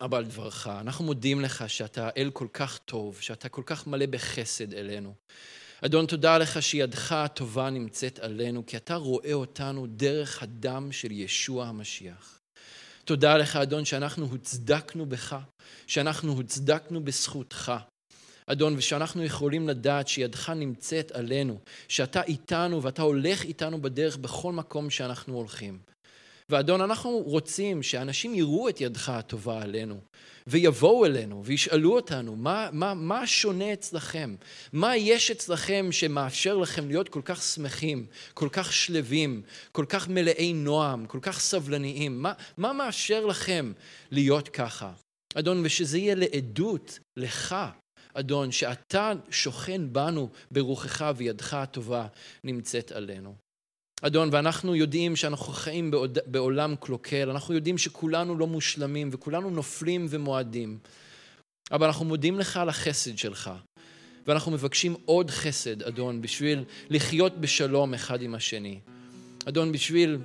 אבא, על דברך. אנחנו מודים לך שאתה אל כל כך טוב, שאתה כל כך מלא בחסד אלינו. אדון, תודה לך שידך הטובה נמצאת עלינו, כי אתה רואה אותנו דרך הדם של ישוע המשיח. תודה לך, אדון, שאנחנו הוצדקנו בך, שאנחנו הוצדקנו בזכותך. אדון, ושאנחנו יכולים לדעת שידך נמצאת עלינו, שאתה איתנו ואתה הולך איתנו בדרך בכל מקום שאנחנו הולכים. ואדון, אנחנו רוצים שאנשים יראו את ידך הטובה עלינו, ויבואו אלינו וישאלו אותנו, מה, מה, מה שונה אצלכם? מה יש אצלכם שמאפשר לכם להיות כל כך שמחים, כל כך שלווים, כל כך מלאי נועם, כל כך סבלניים? מה, מה מאפשר לכם להיות ככה? אדון, ושזה יהיה לעדות לך, אדון, שאתה שוכן בנו ברוחך וידך הטובה נמצאת עלינו. אדון, ואנחנו יודעים שאנחנו חיים בעולם קלוקל, אנחנו יודעים שכולנו לא מושלמים וכולנו נופלים ומועדים. אבל אנחנו מודים לך על החסד שלך, ואנחנו מבקשים עוד חסד, אדון, בשביל לחיות בשלום אחד עם השני. אדון, בשביל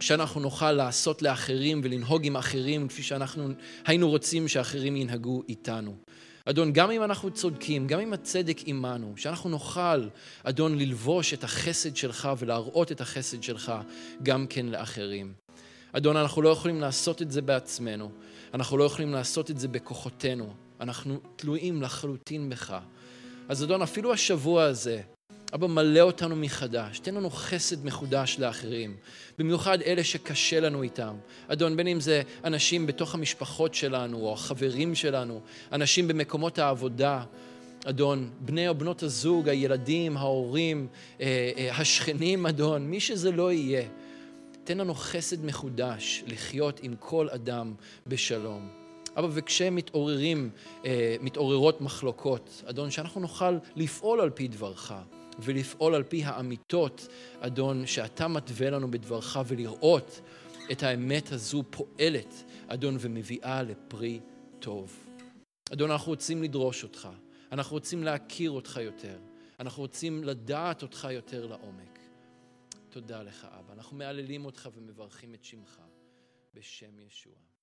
שאנחנו נוכל לעשות לאחרים ולנהוג עם אחרים כפי שאנחנו היינו רוצים שאחרים ינהגו איתנו. אדון, גם אם אנחנו צודקים, גם אם הצדק עמנו, שאנחנו נוכל, אדון, ללבוש את החסד שלך ולהראות את החסד שלך גם כן לאחרים. אדון, אנחנו לא יכולים לעשות את זה בעצמנו, אנחנו לא יכולים לעשות את זה בכוחותינו, אנחנו תלויים לחלוטין בך. אז אדון, אפילו השבוע הזה, אבא, מלא אותנו מחדש, תן לנו חסד מחודש לאחרים, במיוחד אלה שקשה לנו איתם. אדון, בין אם זה אנשים בתוך המשפחות שלנו, או החברים שלנו, אנשים במקומות העבודה, אדון, בני או בנות הזוג, הילדים, ההורים, אה, אה, השכנים, אדון, מי שזה לא יהיה, תן לנו חסד מחודש לחיות עם כל אדם בשלום. אבא, וכשמתעוררים, אה, מתעוררות מחלוקות, אדון, שאנחנו נוכל לפעול על פי דברך. ולפעול על פי האמיתות, אדון, שאתה מתווה לנו בדברך, ולראות את האמת הזו פועלת, אדון, ומביאה לפרי טוב. אדון, אנחנו רוצים לדרוש אותך, אנחנו רוצים להכיר אותך יותר, אנחנו רוצים לדעת אותך יותר לעומק. תודה לך, אבא. אנחנו מהללים אותך ומברכים את שמך בשם ישוע.